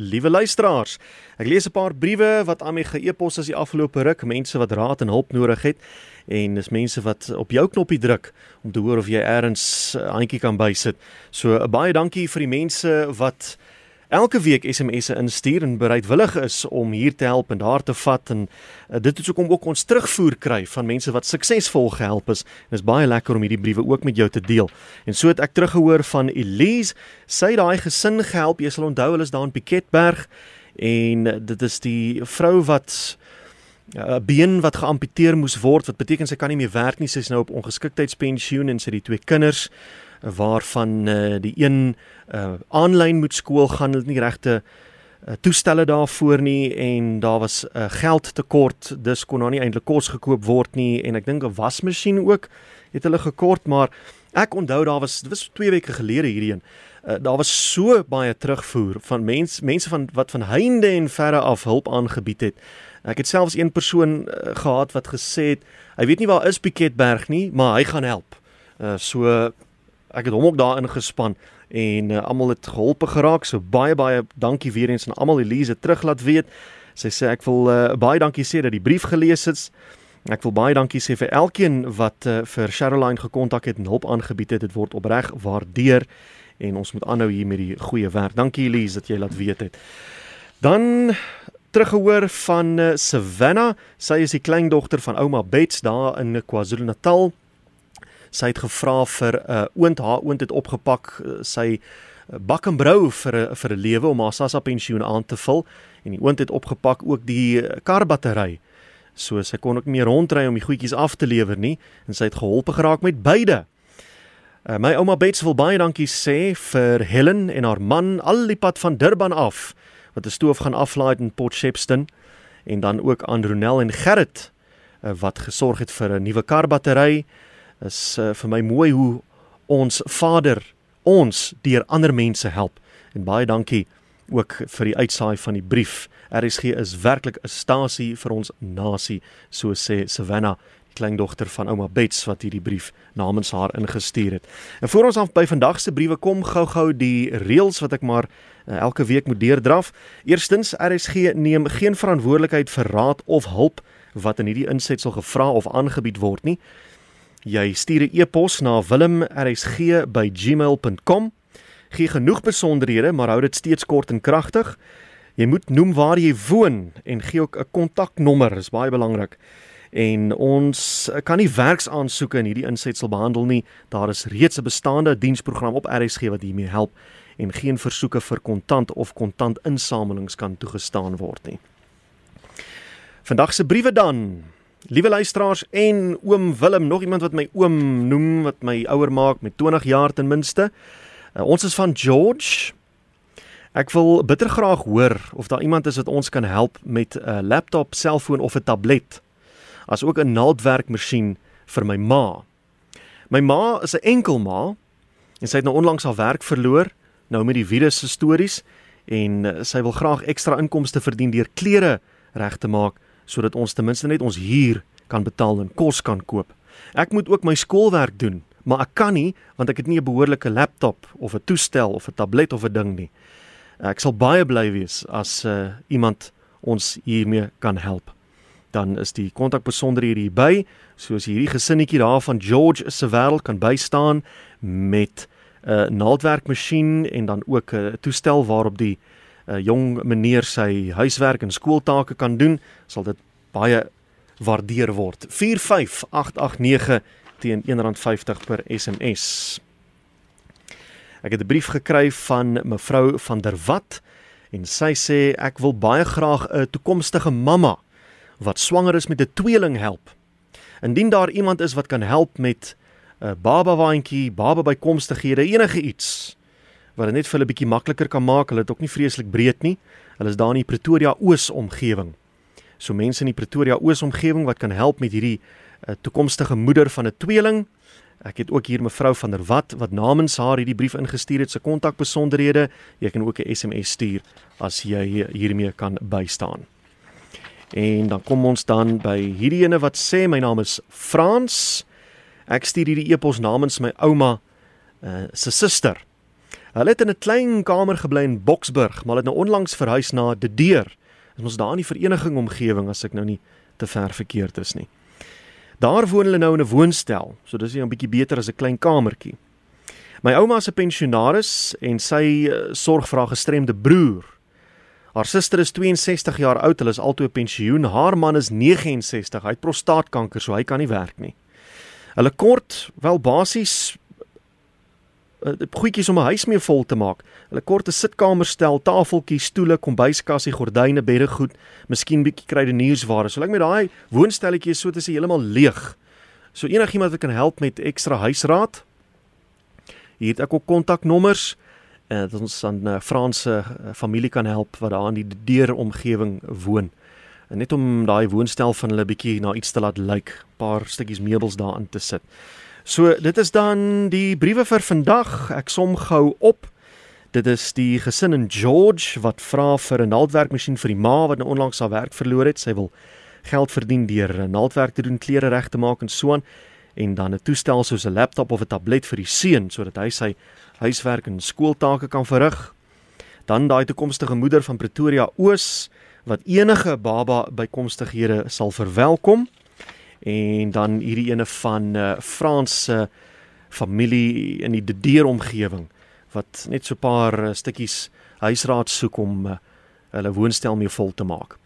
liewe luisteraars. Ek lees 'n paar briewe wat aan my ge-e-pos is die afgelope ruk, mense wat raad en hulp nodig het en dis mense wat op jou knoppie druk om te hoor of jy eers handjie kan bysit. So baie dankie vir die mense wat elke week SMS'e instuur en bereidwillig is om hier te help en daar te vat en uh, dit is hoekom ook ons terugvoer kry van mense wat suksesvol gehelp is. En dit is baie lekker om hierdie briewe ook met jou te deel. En so het ek teruggehoor van Elise, sy het daai gesin gehelp. Jy sal onthou hulle is daar in Piketberg en dit is die vrou wat 'n uh, been wat geamputeer moes word wat beteken sy kan nie meer werk nie sy is nou op ongeskiktheidspensioen en sy het die twee kinders waarvan uh, die een uh aanlyn moet skool gaan, hulle het nie regte uh, toestelle daarvoor nie en daar was 'n uh, geldtekort, dus kon daar nie eintlik kos gekoop word nie en ek dink 'n wasmasjien ook het hulle gekort, maar ek onthou daar was dit was 2 weke gelede hierheen. Uh, daar was so baie terugvoer van mense mense van wat van heinde en verre af hulp aangebied het. Ek het selfs een persoon uh, gehad wat gesê het hy weet nie waar is Piketberg nie, maar hy gaan help. Uh, so ek het hom ook daarin gespan en uh, almal het geholpe geraak. So baie baie dankie weer eens aan almal Elise terug laat weet. Sy sê ek wil uh, baie dankie sê dat die brief gelees het. Ek wil baie dankie sê vir elkeen wat uh, vir Sherilyn gekontak het en hulp aangebied het. Dit word opreg waardeer en ons moet aanhou hier met die goeie werk. Dankie Elise dat jy laat weet het. Dan teruggehoor van uh, Savannah. Sy is die kleindogter van ouma Bets daar in KwaZulu-Natal. Sy het gevra vir 'n uh, oond, haar oond het opgepak uh, sy uh, bak en brou vir 'n vir 'n lewe om haar SASSA pensioen aan te vul en die oond het opgepak ook die uh, karbattery. So sy kon ook nie meer rondry om die goedjies af te lewer nie en sy het geholpe geraak met beide. Uh, my ouma Bets wil baie dankie sê vir Helen en haar man al die pad van Durban af wat 'n stoof gaan aflaai in Port Shepstone en dan ook aan Ronel en Gerrit uh, wat gesorg het vir 'n nuwe karbattery is uh, vir my mooi hoe ons Vader ons deur ander mense help. En baie dankie ook vir die uitsaai van die brief. RSG is werklik 'n stasie vir ons nasie, so sê Savannah kleindogter van ouma Bets wat hierdie brief namens haar ingestuur het. En voor ons af by vandag se briewe kom gou-gou die reëls wat ek maar uh, elke week moet deurdraf. Eerstens RSG neem geen verantwoordelikheid vir raad of hulp wat in hierdie insetsel gevra of aangebied word nie. Jy stuur 'n e-pos na wilm@rsg@gmail.com. Gee genoeg besonderhede, maar hou dit steeds kort en kragtig. Jy moet noem waar jy woon en gee ook 'n kontaknommer, dis baie belangrik. En ons kan nie werksaansoeke in hierdie insetsel behandel nie. Daar is reeds 'n bestaande diensprogram op RSG wat hiermee help en geen versoeke vir kontant of kontantinsamelings kan toegestaan word nie. Vandag se briewe dan. Liewe luisteraars en oom Willem, nog iemand wat my oom noem wat my ouer maak met 20 jaar ten minste. Uh, ons is van George. Ek wil bitter graag hoor of daar iemand is wat ons kan help met 'n laptop, selfoon of 'n tablet. As ook 'n naaldwerkmasjien vir my ma. My ma is 'n enkel ma en sy het nou onlangs haar werk verloor nou met die virus se stories en uh, sy wil graag ekstra inkomste verdien deur klere reg te maak sodat ons ten minste net ons huur kan betaal en kos kan koop. Ek moet ook my skoolwerk doen, maar ek kan nie want ek het nie 'n behoorlike laptop of 'n toestel of 'n tablet of 'n ding nie. Ek sal baie bly wees as uh, iemand ons hiermee kan help. Dan is die kontakbesonderhede hierby, soos hierdie gesinnetjie daar van George se wêreld kan bystaan met 'n uh, naaldwerkmasjien en dan ook 'n uh, toestel waarop die 'n uh, jong meneer sy huiswerk en skooltake kan doen, sal dit baie waardeer word. 45889 teen R1.50 per SMS. Ek het 'n brief gekry van mevrou van der Walt en sy sê ek wil baie graag 'n toekomstige mamma wat swanger is met 'n tweeling help. Indien daar iemand is wat kan help met 'n baba waantjie, baba bykomstighede, enige iets wat dit net vir hulle bietjie makliker kan maak. Hulle het ook nie vreeslik breed nie. Hulle is daar in die Pretoria Oos omgewing. So mense in die Pretoria Oos omgewing wat kan help met hierdie uh, toekomstige moeder van 'n tweeling. Ek het ook hier mevrou van der Walt wat namens haar hierdie brief ingestuur het se kontakbesonderhede. Jy kan ook 'n SMS stuur as jy hiermee kan bystaan. En dan kom ons dan by hierdie ene wat sê my naam is Frans. Ek stuur hierdie e-pos namens my ouma uh, se suster. Hulle het in 'n klein kamer gebly in Boksburg, maar hulle het nou onlangs verhuis na De Deur. Ons is daar in die vereniging omgewing as ek nou nie te ver verkeerd is nie. Daar woon hulle nou in 'n woonstel, so dis net 'n bietjie beter as 'n klein kamertjie. My ouma is 'n pensionaris en sy uh, sorg vir haar gestremde broer. Haar suster is 62 jaar oud, hulle is altoe op pensioen. Haar man is 69, hy het prostaatkanker, so hy kan nie werk nie. Hulle kort wel basies goedjies om 'n huis mee vol te maak. Hulle kort 'n sitkamerstel, tafeltjies, stoele, kombuiskassie, gordyne, beddegoed, miskien bietjie kruideniersware. So lyk like my daai woonstelletjie is so te sê heeltemal leeg. So enigiemand wat kan help met ekstra huisraad. Hier het ek ook kontaknommers en uh, dat ons aan uh, Franse uh, familie kan help wat daar in die deur omgewing woon. En net om daai woonstel van hulle bietjie na iets te laat lyk, paar stukkies meubels daarin te sit. So dit is dan die briewe vir vandag. Ek som gou op. Dit is die gesin in George wat vra vir 'n naaldwerkmasjien vir die ma wat nou onlangs haar werk verloor het. Sy wil geld verdien deur naaldwerk te doen, klere reg te maak en so aan en dan 'n toestel soos 'n laptop of 'n tablet vir die seun sodat hy sy huiswerk en skooltake kan verrig. Dan daai toekomstige moeder van Pretoria Oos wat enige baba bykomstighede sal verwelkom en dan hierdie ene van uh, Franse familie in die Dedeer omgewing wat net so 'n paar uh, stukkies huisraad soek om uh, hulle woonstel mee vol te maak.